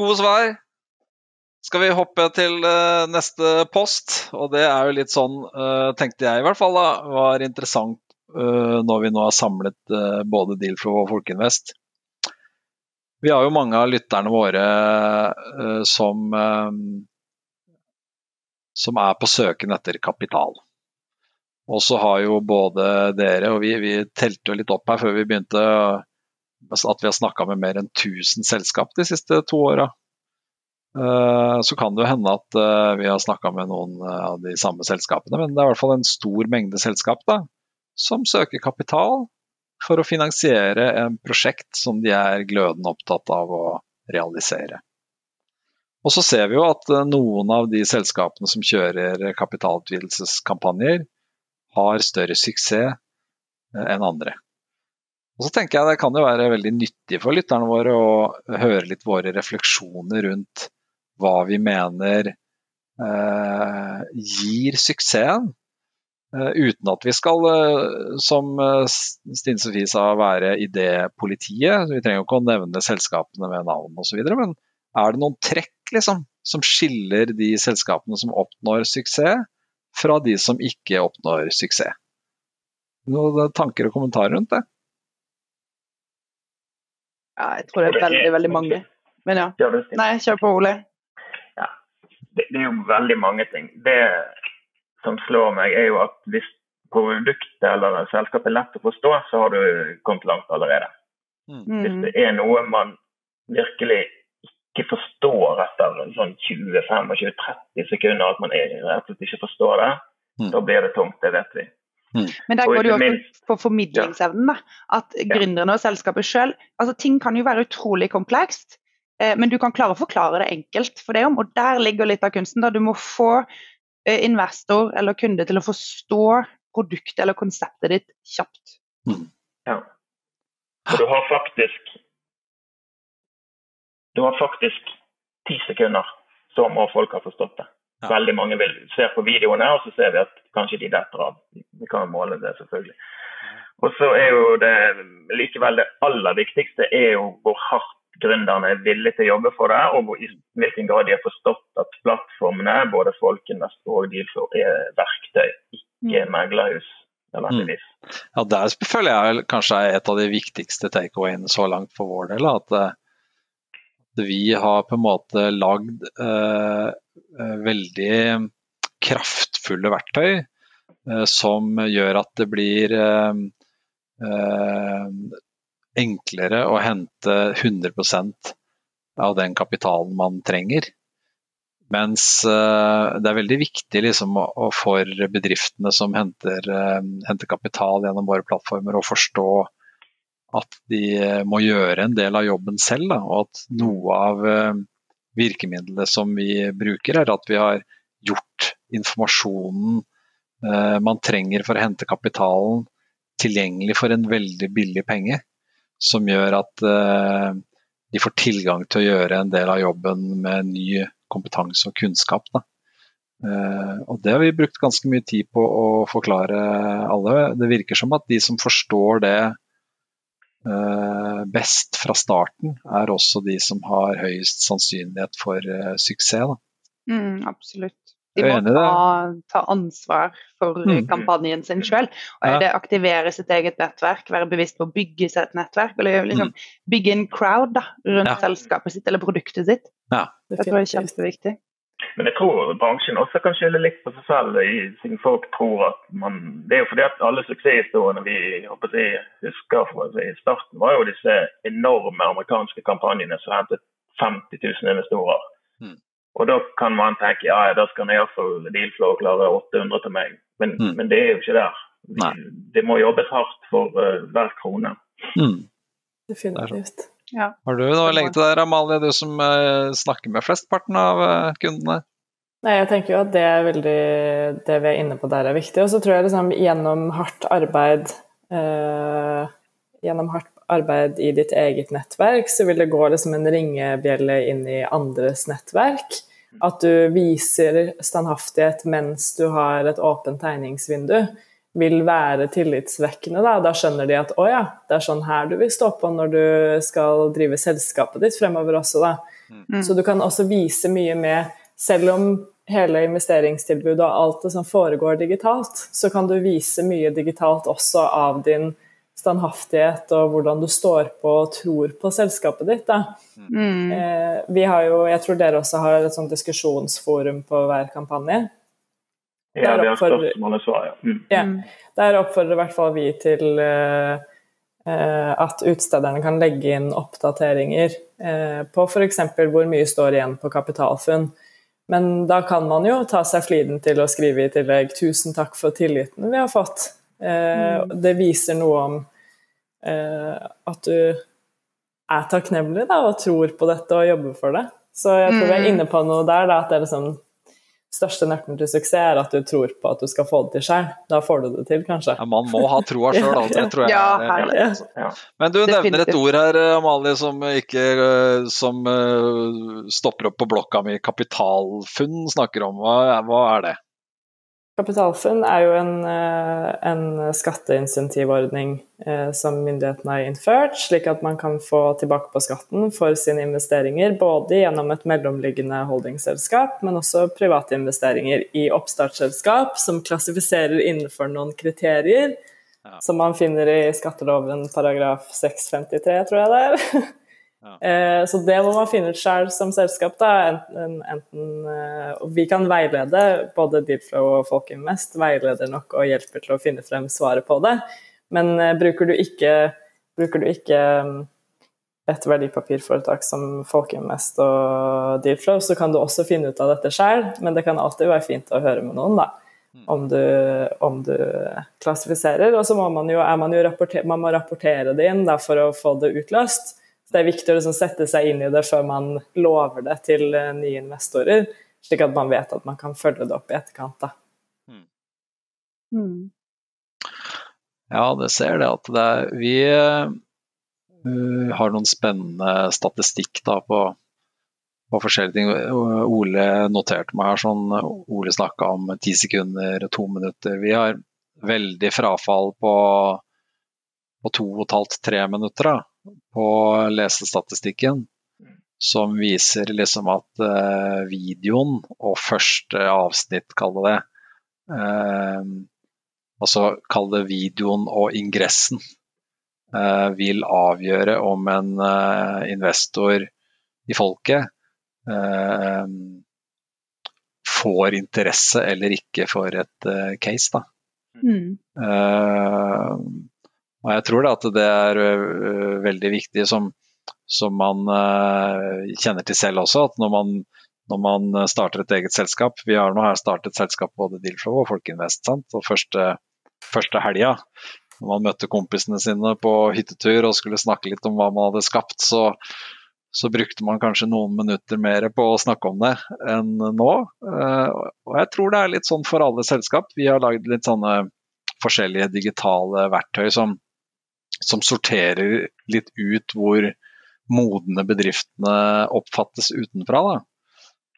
Gode svar. Skal vi hoppe til uh, neste post? Og det er jo litt sånn, uh, tenkte jeg i hvert fall, da, var interessant Eh, når vi nå har samlet eh, både Dealflow og Folkeinvest. Vi har jo mange av lytterne våre eh, som, som er på søken etter kapital. Og så har jo både dere og vi, vi telte jo litt opp her før vi begynte at vi har snakka med mer enn 1000 selskap de siste to åra. Så kan det jo hende at vi har snakka med noen av de samme selskapene, men det er i hvert fall en stor mengde selskap da, som søker kapital for å finansiere en prosjekt som de er glødende opptatt av å realisere. Og så ser vi jo at eh, noen av de selskapene som kjører kapitalutvidelseskampanjer, har større suksess eh, enn andre. Og så tenker jeg Det kan jo være veldig nyttig for lytterne våre å høre litt våre refleksjoner rundt hva vi mener eh, gir suksessen uten at vi skal, eh, som eh, Stine Sofie sa, være idépolitiet. Vi trenger jo ikke å nevne selskapene med navn osv. Men er det noen trekk liksom, som skiller de selskapene som oppnår suksess, fra de som ikke oppnår suksess? Noen tanker og kommentarer rundt det? Ja, jeg tror det er veldig, veldig mange. Men ja. Nei, kjør på, Ole. Ja, det, det er jo veldig mange ting. Det som slår meg, er jo at hvis produktet eller selskapet er lett å forstå, så har du kommet langt allerede. Mm. Hvis det er noe man virkelig ikke forstår etter sånn 20-25-30 sekunder, at man rett og slett ikke forstår det, mm. da blir det tomt. Det vet vi. Mm. Men der går det jo også på formidlingsevnen. At gründerne og selskapet sjøl altså Ting kan jo være utrolig komplekst, eh, men du kan klare å forklare det enkelt for deg om. Og der ligger litt av kunsten. da Du må få investor eller kunde til å forstå produktet eller konseptet ditt kjapt. Mm. Ja. Og du har faktisk Du har faktisk ti sekunder, så må folk ha forstått det. Ja. Veldig mange vil se på videoene, og så ser vi at kanskje de detter av. Vi kan måle det, selvfølgelig. Og så er jo det likevel det aller viktigste er jo hvor hardt gründerne er villige til å jobbe for det, og i hvilken grad de har forstått at plattformene, både Folkinvest og Dealflow, er verktøy, ikke mm. meglerhus. Mm. Ja, Der føler jeg kanskje er et av de viktigste takeawayene så langt for vår del. At, at eh, vi har på en måte lagd eh, eh, veldig kraftfulle verktøy eh, som gjør at det blir eh enklere å hente 100% av den kapitalen man trenger. Mens uh, det er veldig viktig liksom, for bedriftene som henter, uh, henter, kapital gjennom våre plattformer, å forstå at de må gjøre en del av jobben selv. Da, og at noe av virkemidlene som vi bruker, er at vi har gjort informasjonen man trenger for å hente kapitalen tilgjengelig for en veldig billig penge som gjør at eh, de får tilgang til å gjøre en del av jobben med ny kompetanse og kunnskap. Uh, og Det har vi brukt ganske mye tid på å forklare alle. Det virker som at de som forstår det uh, best fra starten, er også de som har høyest sannsynlighet for suksess. Mm, absolutt. De må ta, ta, ansvar for mm. kampanjen sin selv. Og ja. aktivere sitt eget nettverk, være bevisst på å bygge seg et nettverk. Eller liksom mm. bygge en crowd da, rundt ja. selskapet sitt eller produktet sitt. Ja. Det tror jeg er kjempeviktig. Men jeg tror bransjen også kan skylde litt på seg selv, siden folk tror at man Det er jo fordi at alle suksesshistoriene vi håper jeg, husker fra i starten, var jo disse enorme amerikanske kampanjene som hentet 50 000 investorer. Mm. Og da kan man tenke ja, da skal i hvert fall Dealflow klare 800 til meg. Men, mm. men, det er jo ikke der. Vi, det må jobbes hardt for uh, hver krone. Mm. Definitivt. Ja. Har du noe å legge til der, Amalie, du som uh, snakker med flestparten av uh, kundene? Nei, jeg tenker jo at det er veldig Det vi er inne på der, er viktig. Og så tror jeg liksom gjennom hardt arbeid Gjennom hardt arbeid i ditt eget nettverk, så vil det gå liksom en ringebjelle inn i andres nettverk. At du viser standhaftighet mens du har et åpent tegningsvindu, vil være tillitsvekkende. Da, da skjønner de at å ja, det er sånn her du vil stå på når du skal drive selskapet ditt fremover også. Da. Mm. Så du kan også vise mye med Selv om hele investeringstilbudet og alt det som foregår digitalt, så kan du vise mye digitalt også av din standhaftighet og hvordan du står på og tror på selskapet ditt. Mm. Eh, vi har jo, jeg tror dere også har et sånt diskusjonsforum på hver kampanje. Ja, det er spørsmål og svar, ja. Mm. ja. Der oppfordrer i hvert fall vi til eh, eh, at utstederne kan legge inn oppdateringer eh, på f.eks. hvor mye står igjen på kapitalfunn. Men da kan man jo ta seg fliden til å skrive i tillegg 'tusen takk for tilliten vi har fått'. Eh, mm. Det viser noe om at du er takknemlig da, og tror på dette og jobber for det. Så jeg tror vi er mm. inne på noe der, da, at det er liksom største nøkkelen til suksess er at du tror på at du skal få det til sjøl. Da får du det til, kanskje. Ja, man må ha troa sjøl, <laughs> det tror jeg. ja, herlig. Ja. Men du nevner et ord her, Amalie, som ikke som stopper opp på blokka mi. Kapitalfunn snakker om. Hva, hva er det? Kapitalfunn er jo en, eh, en skatteinsentivordning eh, som myndighetene har innført, slik at man kan få tilbake på skatten for sine investeringer, både gjennom et mellomliggende holdingselskap, men også private investeringer i oppstartsselskap som klassifiserer innenfor noen kriterier, som man finner i skatteloven paragraf 653, tror jeg det er. <laughs> Eh, så det må man finne ut sjøl som selskap. da, enten, enten eh, Vi kan veilede, både Dealflow og Folkinvest veileder nok og hjelper til å finne frem svaret på det. Men eh, bruker du ikke, bruker du ikke mm, et verdipapirforetak som Folkinvest og Dealflow, så kan du også finne ut av dette sjøl, men det kan alltid være fint å høre med noen, da. Mm. Om du, om du klassifiserer. Og så må man jo, man jo rapportere, man må rapportere det inn da, for å få det utløst det er viktig å liksom sette seg inn i det før man lover det til eh, nye investorer, slik at man vet at man kan følge det opp i etterkant. Da. Mm. mm. Ja, det ser det at det er, vi uh, har noen spennende statistikk da, på, på, forskjellige ting. Ole noterte meg her sånn Ole snakka om ti sekunder to minutter. Vi har veldig frafall på, på to og et halvt, tre minutter. da på lesestatistikken som viser liksom at eh, videoen og første avsnitt, kall det det eh, Altså kall det videoen og ingressen eh, vil avgjøre om en investor i folket får interesse eller ikke for et case. Da. Mm. Og jeg tror at det er veldig viktig, som, som man kjenner til selv også, at når man, når man, starter et eget selskap Vi har nå her startet selskap både Dealflow og Folkinvest. Sant? Og første, første helga, når man møtte kompisene sine på hyttetur og skulle snakke litt om hva man hadde skapt, så, så brukte man kanskje noen minutter mer på å snakke om det enn nå. Og jeg tror det er litt sånn for alle selskap. Vi har lagd litt sånne forskjellige digitale verktøy som, som sorterer litt ut hvor modne bedriftene oppfattes utenfra. Da.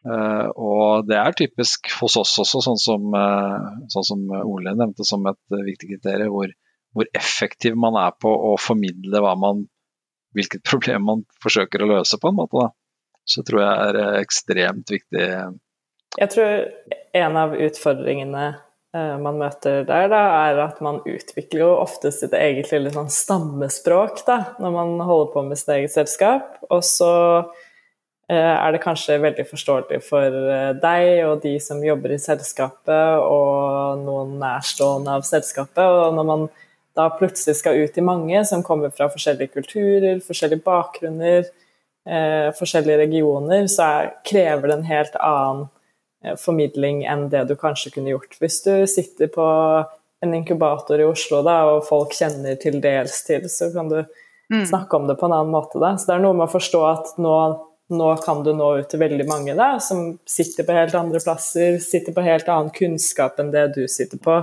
Uh, og det er typisk hos oss også, sånn som, uh, sånn som Ole nevnte som et uh, viktig kriterium, hvor, hvor, effektiv man er på å formidle man, hvilket <laughs> problem man forsøker å løse, på en måte. Da. Så tror jeg er ekstremt viktig. Jeg tror en av utfordringene man møter der, da, er at man utvikler jo ofte sitt eget lille sånn stammespråk da, når man holder på med sitt eget selskap. Og så Eh, er det kanskje veldig forståelig for eh, deg og de som jobber i selskapet, og noen nærstående av selskapet. Og når man da plutselig skal ut i mange som kommer fra forskjellige kulturer, forskjellige bakgrunner, eh, forskjellige regioner, så er, krever det en helt annen eh, formidling enn det du kanskje kunne gjort hvis du sitter på en inkubator i Oslo da, og folk kjenner til dels til, så kan du mm. snakke om det på en annen måte. Da. Så det er noe med å forstå at nå nå kan du nå ut til veldig mange da, som sitter på helt andre plasser, sitter på helt annen kunnskap enn det du sitter på.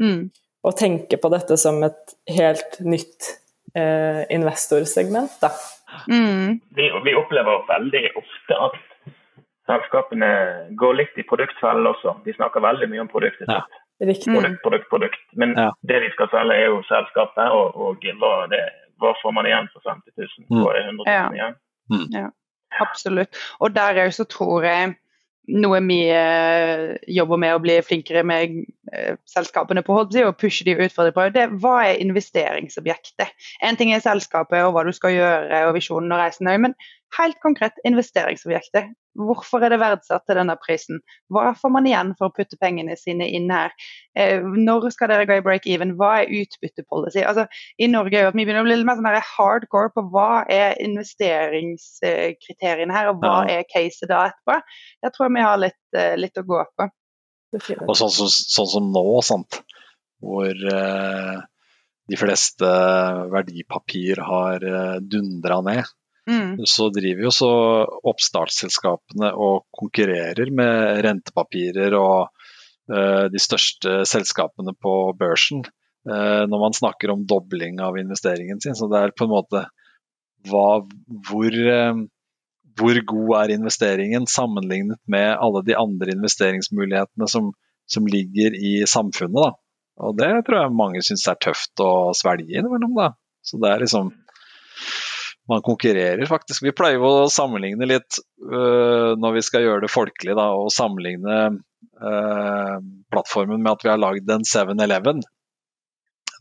Mm. Og tenker på dette som et helt nytt eh, investorsegment. Da. Mm. Vi, vi, opplever veldig ofte at selskapene går litt i produktfellen også. De snakker veldig mye om produktet. Ja. sitt. Produkt, produkt, produkt. Men ja. det de skal selge, er jo selskapet, og, og hva, det, hva, får man igjen for 50 000? Hva er 100 000 igjen? Mm. Ja. Absolutt. Og der òg så tror jeg noe vi eh, jobber med å bli flinkere med eh, selskapene på, å pushe de utfordre på, det hva er investeringsobjektet? En ting er selskapet og hva du skal gjøre og visjonen og reisen, men helt konkret investeringsobjektet. Hvorfor er det verdsatt til denne prisen? Hva får man igjen for å putte pengene sine inn her? Eh, når skal dere gå i break-even? Hva er utbyttepolicy? Altså, I Norge er jo at vi begynner å bli litt mer sånn hardcore på hva er investeringskriteriene her, og hva ja. er caset da etterpå. Jeg tror vi har litt, eh, litt å gå på. Og sånn som, sånn som nå, sant? hvor eh, de fleste verdipapir har eh, dundra ned Mm. Så driver jo så oppstartsselskapene og konkurrerer med rentepapirer og uh, de største selskapene på børsen uh, når man snakker om dobling av investeringen sin. Så det er på en måte hva, hvor, uh, hvor god er investeringen sammenlignet med alle de andre investeringsmulighetene som, som ligger i samfunnet. Da. Og det tror jeg mange syns er tøft å svelge innimellom. Da. Så det er liksom man konkurrerer faktisk. Vi pleier å sammenligne litt uh, når vi skal gjøre det folkelig, da, og sammenligne uh, plattformen med at vi har lagd en 7-Eleven.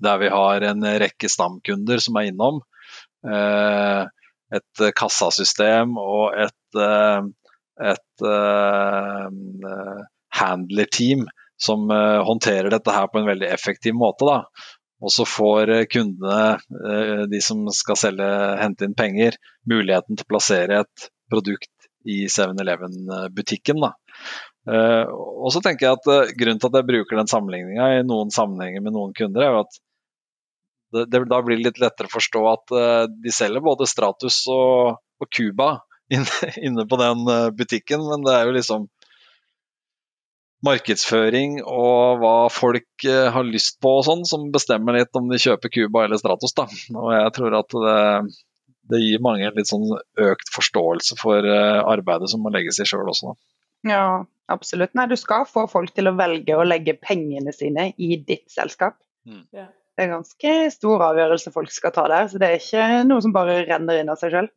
Der vi har en rekke stamkunder som er innom. Uh, et kassasystem og et, et handler-team som håndterer dette her på en veldig effektiv måte. Da. Og så får eh, kundene, eh, de som skal selge, hente inn penger, muligheten til å plassere et produkt i 7-Eleven-butikken. Eh, og så tenker jeg at Grunnen til at jeg bruker den sammenligninga i noen sammenhenger med noen kunder, er jo at det, det, da blir det litt lettere å forstå at de selger både Stratus og, og Cuba <laughs> inne, inne, på den butikken, men det er jo liksom markedsføring og hva folk eh, har lyst på og sånn, som bestemmer litt om de kjøper Cuba eller Stratos. Da. Og jeg tror at det, det gir mange litt sånn økt forståelse for eh, arbeidet som må legges i sjøl også. Da. Ja, absolutt. Nei, du skal få folk til å velge å legge pengene sine i ditt selskap. Mm. Det er ganske stor avgjørelse folk skal ta der, så det er ikke noe som bare renner inn av seg sjøl.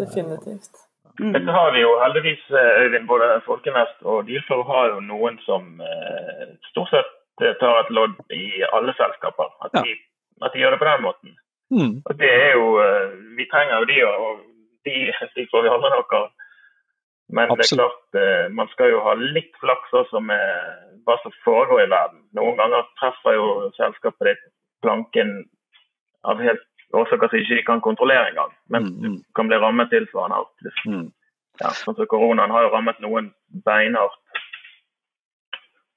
Definitivt. Mm. Dette har vi jo heldigvis, eh, Øyvind. Både Folkenest og Dyrfjord har jo noen som eh, stort sett eh, tar et lodd i alle selskaper. At, ja. de, at de, gjør det på den måten. Mm. Og det er jo, Vi trenger jo de, og de, <laughs> de får vi aldri nok av. Men Absolutt. det er klart, man skal jo ha litt flaks også med hva som foregår i verden. Noen ganger treffer jo selskapet ditt planken av helt årsaker som ikke kan kontrollere engang. Men mm, mm. du kan bli rammet tilsvarende hardt. Mm. Ja, sånn som Koronaen har jo rammet noen beinhardt.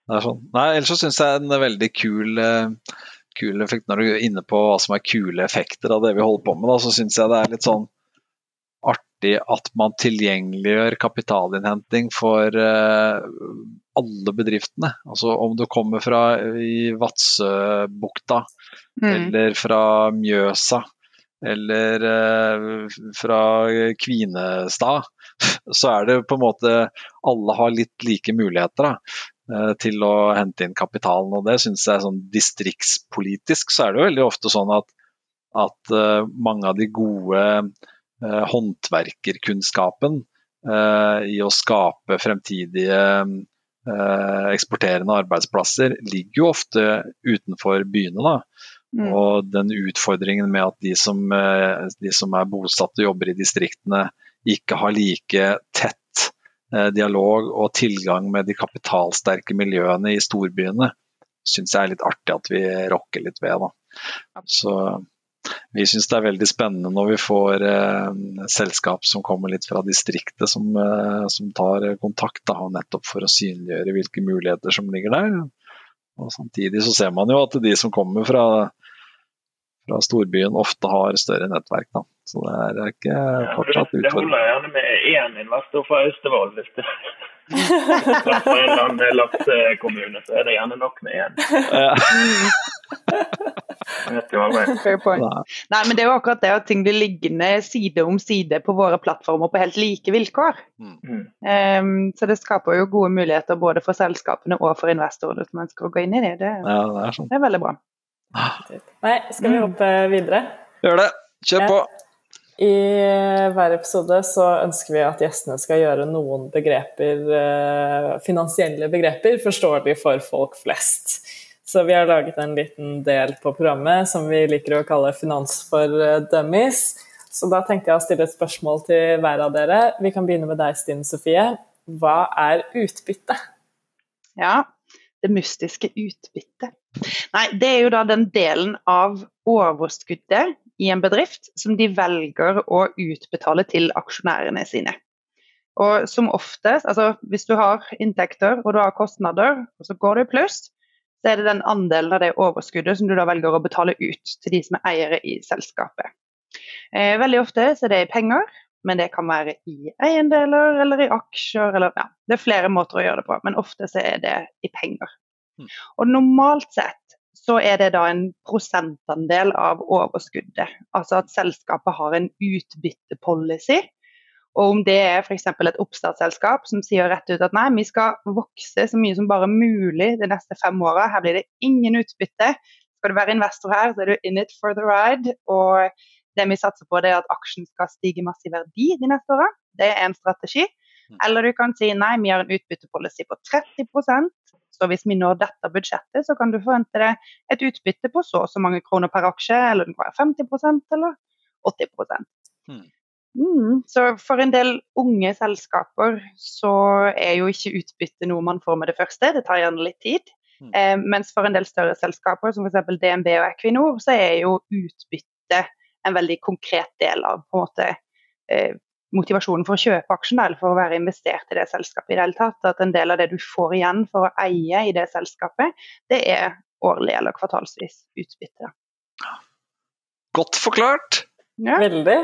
Det er sånn. Nei, ellers så syns jeg en veldig kul, uh, kul effekt Når du er inne på hva som er kule effekter av det vi holder på med, da, så syns jeg det er litt sånn artig at man tilgjengeliggjør kapitalinnhenting for uh, alle bedriftene. Altså om du kommer fra i Vadsøbukta mm. eller fra Mjøsa eller fra Kvinestad, <laughs> så er det på en måte Alle har litt like muligheter da, til å hente inn kapitalen. og det synes jeg sånn Distriktspolitisk så er det jo veldig ofte sånn at, at mange av de gode håndverkerkunnskapen i å skape fremtidige Eh, eksporterende arbeidsplasser ligger jo ofte utenfor byene. da. Mm. Og den utfordringen med at de som, eh, de som, er bosatt og jobber i distriktene, ikke har like tett eh, dialog og tilgang med de kapitalsterke miljøene i storbyene, syns jeg er litt artig at vi rokker litt ved. Da. Så vi syns det er veldig spennende når vi får eh, selskap som kommer litt fra distriktet, som, eh, som tar kontakt da, nettopp for å synliggjøre hvilke muligheter som ligger der. Og Samtidig så ser man jo at de som kommer fra, fra storbyen ofte har større nettverk. Da. Så det er ikke fortsatt utfordrende. Det holder gjerne med én investor fra Austevoll. Hvis det fra en eller annen laksekommune, så er det gjerne nok med én. Ja. Fair point. Nei, men det er jo akkurat det at ting blir liggende side om side på våre plattformer på helt like vilkår. Mm. Um, så det skaper jo gode muligheter både for selskapene og for investorene hvis man skal gå inn i det. Det, ja, det, er, sånn. det er veldig bra. Nei, skal vi hoppe videre? Gjør det. Kjør på. I hver episode så ønsker vi at gjestene skal gjøre noen begreper, eh, finansielle begreper, forståelig for folk flest. Så vi har laget en liten del på programmet som vi liker å kalle 'Finans for eh, dummies'. Så da tenkte jeg å stille et spørsmål til hver av dere. Vi kan begynne med deg, Stine Sofie. Hva er utbytte? Ja, det mystiske utbyttet. Nei, det er jo da den delen av overskuddet i en bedrift som de velger å utbetale til aksjonærene sine. Og som oftest, altså hvis du har inntekter og du har kostnader, og så går det i pluss, så er det den andelen av det overskuddet som du da velger å betale ut til de som er eiere i selskapet. Eh, veldig ofte så er det i penger, men det kan være i eiendeler eller i aksjer. Eller, ja, det er flere måter å gjøre det på, men ofte så er det i penger. Mm. Og normalt sett så er det da en prosentandel av overskuddet. Altså at selskapet har en utbyttepolicy og om det er f.eks. et oppstartsselskap som sier rett ut at nei, vi skal vokse så mye som bare mulig de neste fem åra, her blir det ingen utbytte. Skal du være investor her, så er du in it for the ride. Og det vi satser på, det er at aksjen skal stige masse i verdi de neste åra. Det er en strategi. Mm. Eller du kan si nei, vi har en utbyttepolicy på 30 så hvis vi når dette budsjettet, så kan du forvente deg et utbytte på så og så mange kroner per aksje, eller det kan være 50% eller 80 mm. Mm, så for en del unge selskaper så er jo ikke utbytte noe man får med det første, det tar gjerne litt tid. Mm. Eh, mens for en del større selskaper, som f.eks. DNB og Equinor, så er jo utbytte en veldig konkret del av på en måte eh, motivasjonen for å kjøpe aksjen eller for å være investert i det selskapet i det hele tatt. At en del av det du får igjen for å eie i det selskapet, det er årlig eller kvartalsvis utbytte. Godt forklart. Ja. Veldig.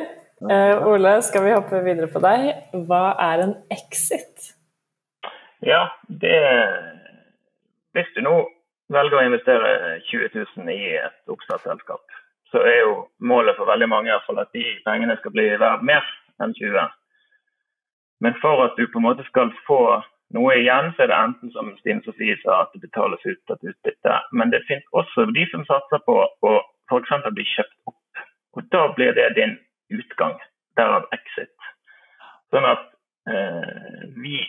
Uh, Ole, skal vi hoppe videre på deg. Hva er en exit? Ja, det Hvis du nå velger å investere 20 000 i et oppstartsselskap, så er jo målet for veldig mange i hvert fall at de pengene skal bli verdt mer enn 20. Men for at du på en måte skal få noe igjen, så er det enten som Stine Sofie sa, at det betales ut et utbytte. Men det finnes også de som satser på å f.eks. bli kjøpt opp. Og da blir det din utgang, derav exit. Sånn at eh, vi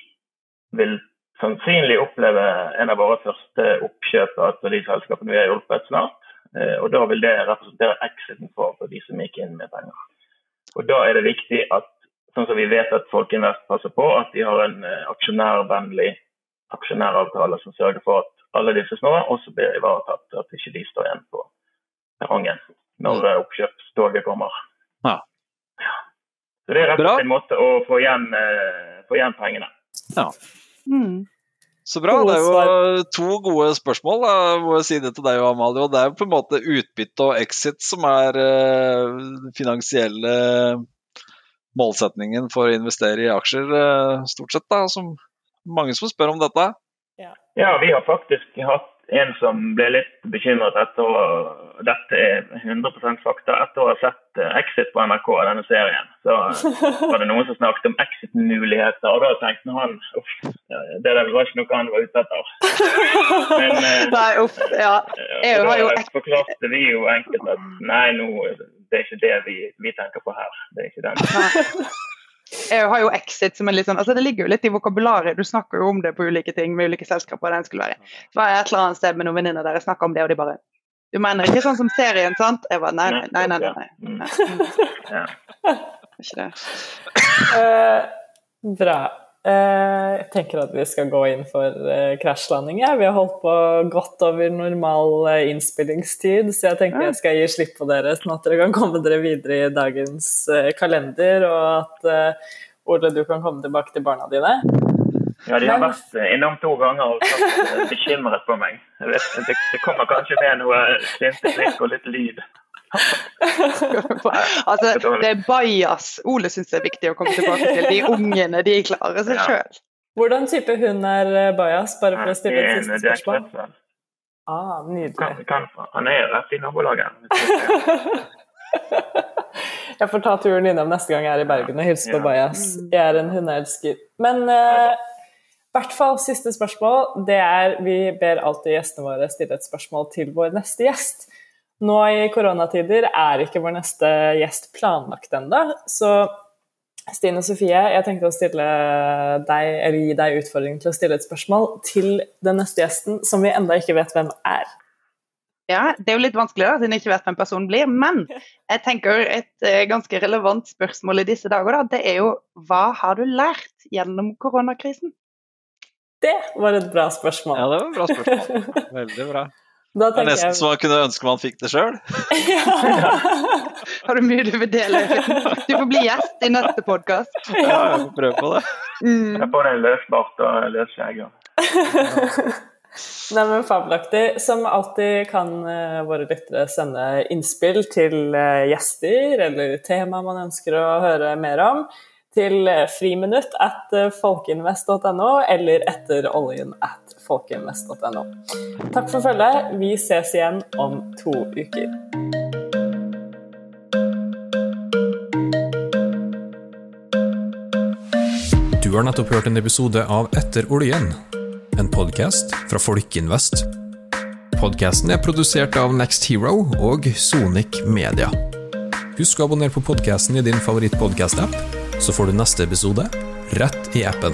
vil sannsynlig oppleve en av våre første oppkjøp av de selskapene vi har hjulpet snart. Eh, og da vil det representere exiten for, for de som gikk inn med penger. Og da er det viktig at sånn som vi vet at Folkeinvest passer på, at de har en eh, aksjonærvennlig aksjonæravtale som sørger for at alle disse små også blir ivaretatt, at ikke de står igjen på perrongen når mm. oppkjøpstoget kommer. Ja. Så det er rett og slett en måte å få igjen, uh, få igjen pengene. Ja. Mm. Så bra. Det er jo to gode spørsmål. Da. må jeg si det til deg og Amalie. Og det er jo på en måte utbytte og exit som er den finansielle målsetningen for å investere i aksjer, uh, stort sett. da, som Mange som spør om dette. Ja. ja, vi har faktisk hatt en som ble litt bekymret etter å Dette er 100 fakta. Etter å ha sett eh, Exit på NRK, denne serien, så <laughs> var det noen som snakket om exit-muligheter. Og da tenkte han uff, det der var ikke noe han var ute etter. Men eh, <laughs> nei, uff, ja. EU har jo forklarte vi jo enkelt at nei, nå, det er ikke det vi, vi tenker på her. Det er ikke den. Jeg har jo exit som en litt sånn altså Det ligger jo litt i vokabularet. Du snakker jo om det på ulike ting med ulike selskaper. den skulle være. Så var jeg et eller annet sted med noen venninner der jeg snakka om det, og de bare Du mener ikke sånn som serien, sant? Jeg bare nei, nei, nei. nei, nei, nei. nei. Ikke det. Uh, bra. Uh, jeg tenker at vi skal gå inn for uh, krasjlanding. Vi har holdt på godt over normal uh, innspillingstid, så jeg tenker jeg skal gi slipp på dere, sånn at dere kan komme dere videre i dagens kalender, og at Ole, du kan komme tilbake til barna dine. Ja, de har Men... vært innom to ganger og vært bekymret på meg. Vet, det, det, kommer kanskje med noe sinte blikk og litt lyd. <laughs> altså, det er bajas Ole syns det er viktig å komme tilbake til. De ungene, de klarer seg sjøl. Hvordan type hund er eh, bajas, bare for å stille et siste spørsmål? Ah, nydelig. Kan, kan, han er rett i nabolaget. <laughs> jeg får ta turen innom neste gang jeg er i Bergen og hilse på Bajas. Jeg er en hundeelsker. Men eh, hvert fall siste spørsmål. Det er Vi ber alltid gjestene våre stille et spørsmål til vår neste gjest. Nå i koronatider er ikke vår neste gjest planlagt ennå, så Stine Sofie, jeg tenkte å stille deg, eller gi deg utfordringen til å stille et spørsmål til den neste gjesten, som vi enda ikke vet hvem er. Ja, det er jo litt vanskelig da, siden jeg ikke vet hvem personen blir. Men jeg tenker et uh, ganske relevant spørsmål i disse dager, da, det er jo hva har du lært gjennom koronakrisen? Det var et bra spørsmål. Ja, det var et bra spørsmål. <laughs> Veldig bra. Det er nesten jeg... så man kunne ønske man fikk det sjøl. Har du mye du vil dele? Du får bli gjest i neste podkast. Ja, jeg får prøve på det. Mm. Jeg får en løs bart og løsskjegg. <laughs> Nei, men Fabelaktig. Som alltid kan uh, våre lyttere sende innspill til uh, gjester eller tema man ønsker å høre mer om til friminutt at folkeinvest.no eller etter oljen at folkeinvest.no. Takk for følget. Vi ses igjen om to uker. Du har nettopp hørt en episode av Etter oljen, en podkast fra Folkeinvest. Podkasten er produsert av Next Hero og Sonic Media. Husk å abonnere på podkasten i din favorittpodkast-app så får du neste episode rett i appen.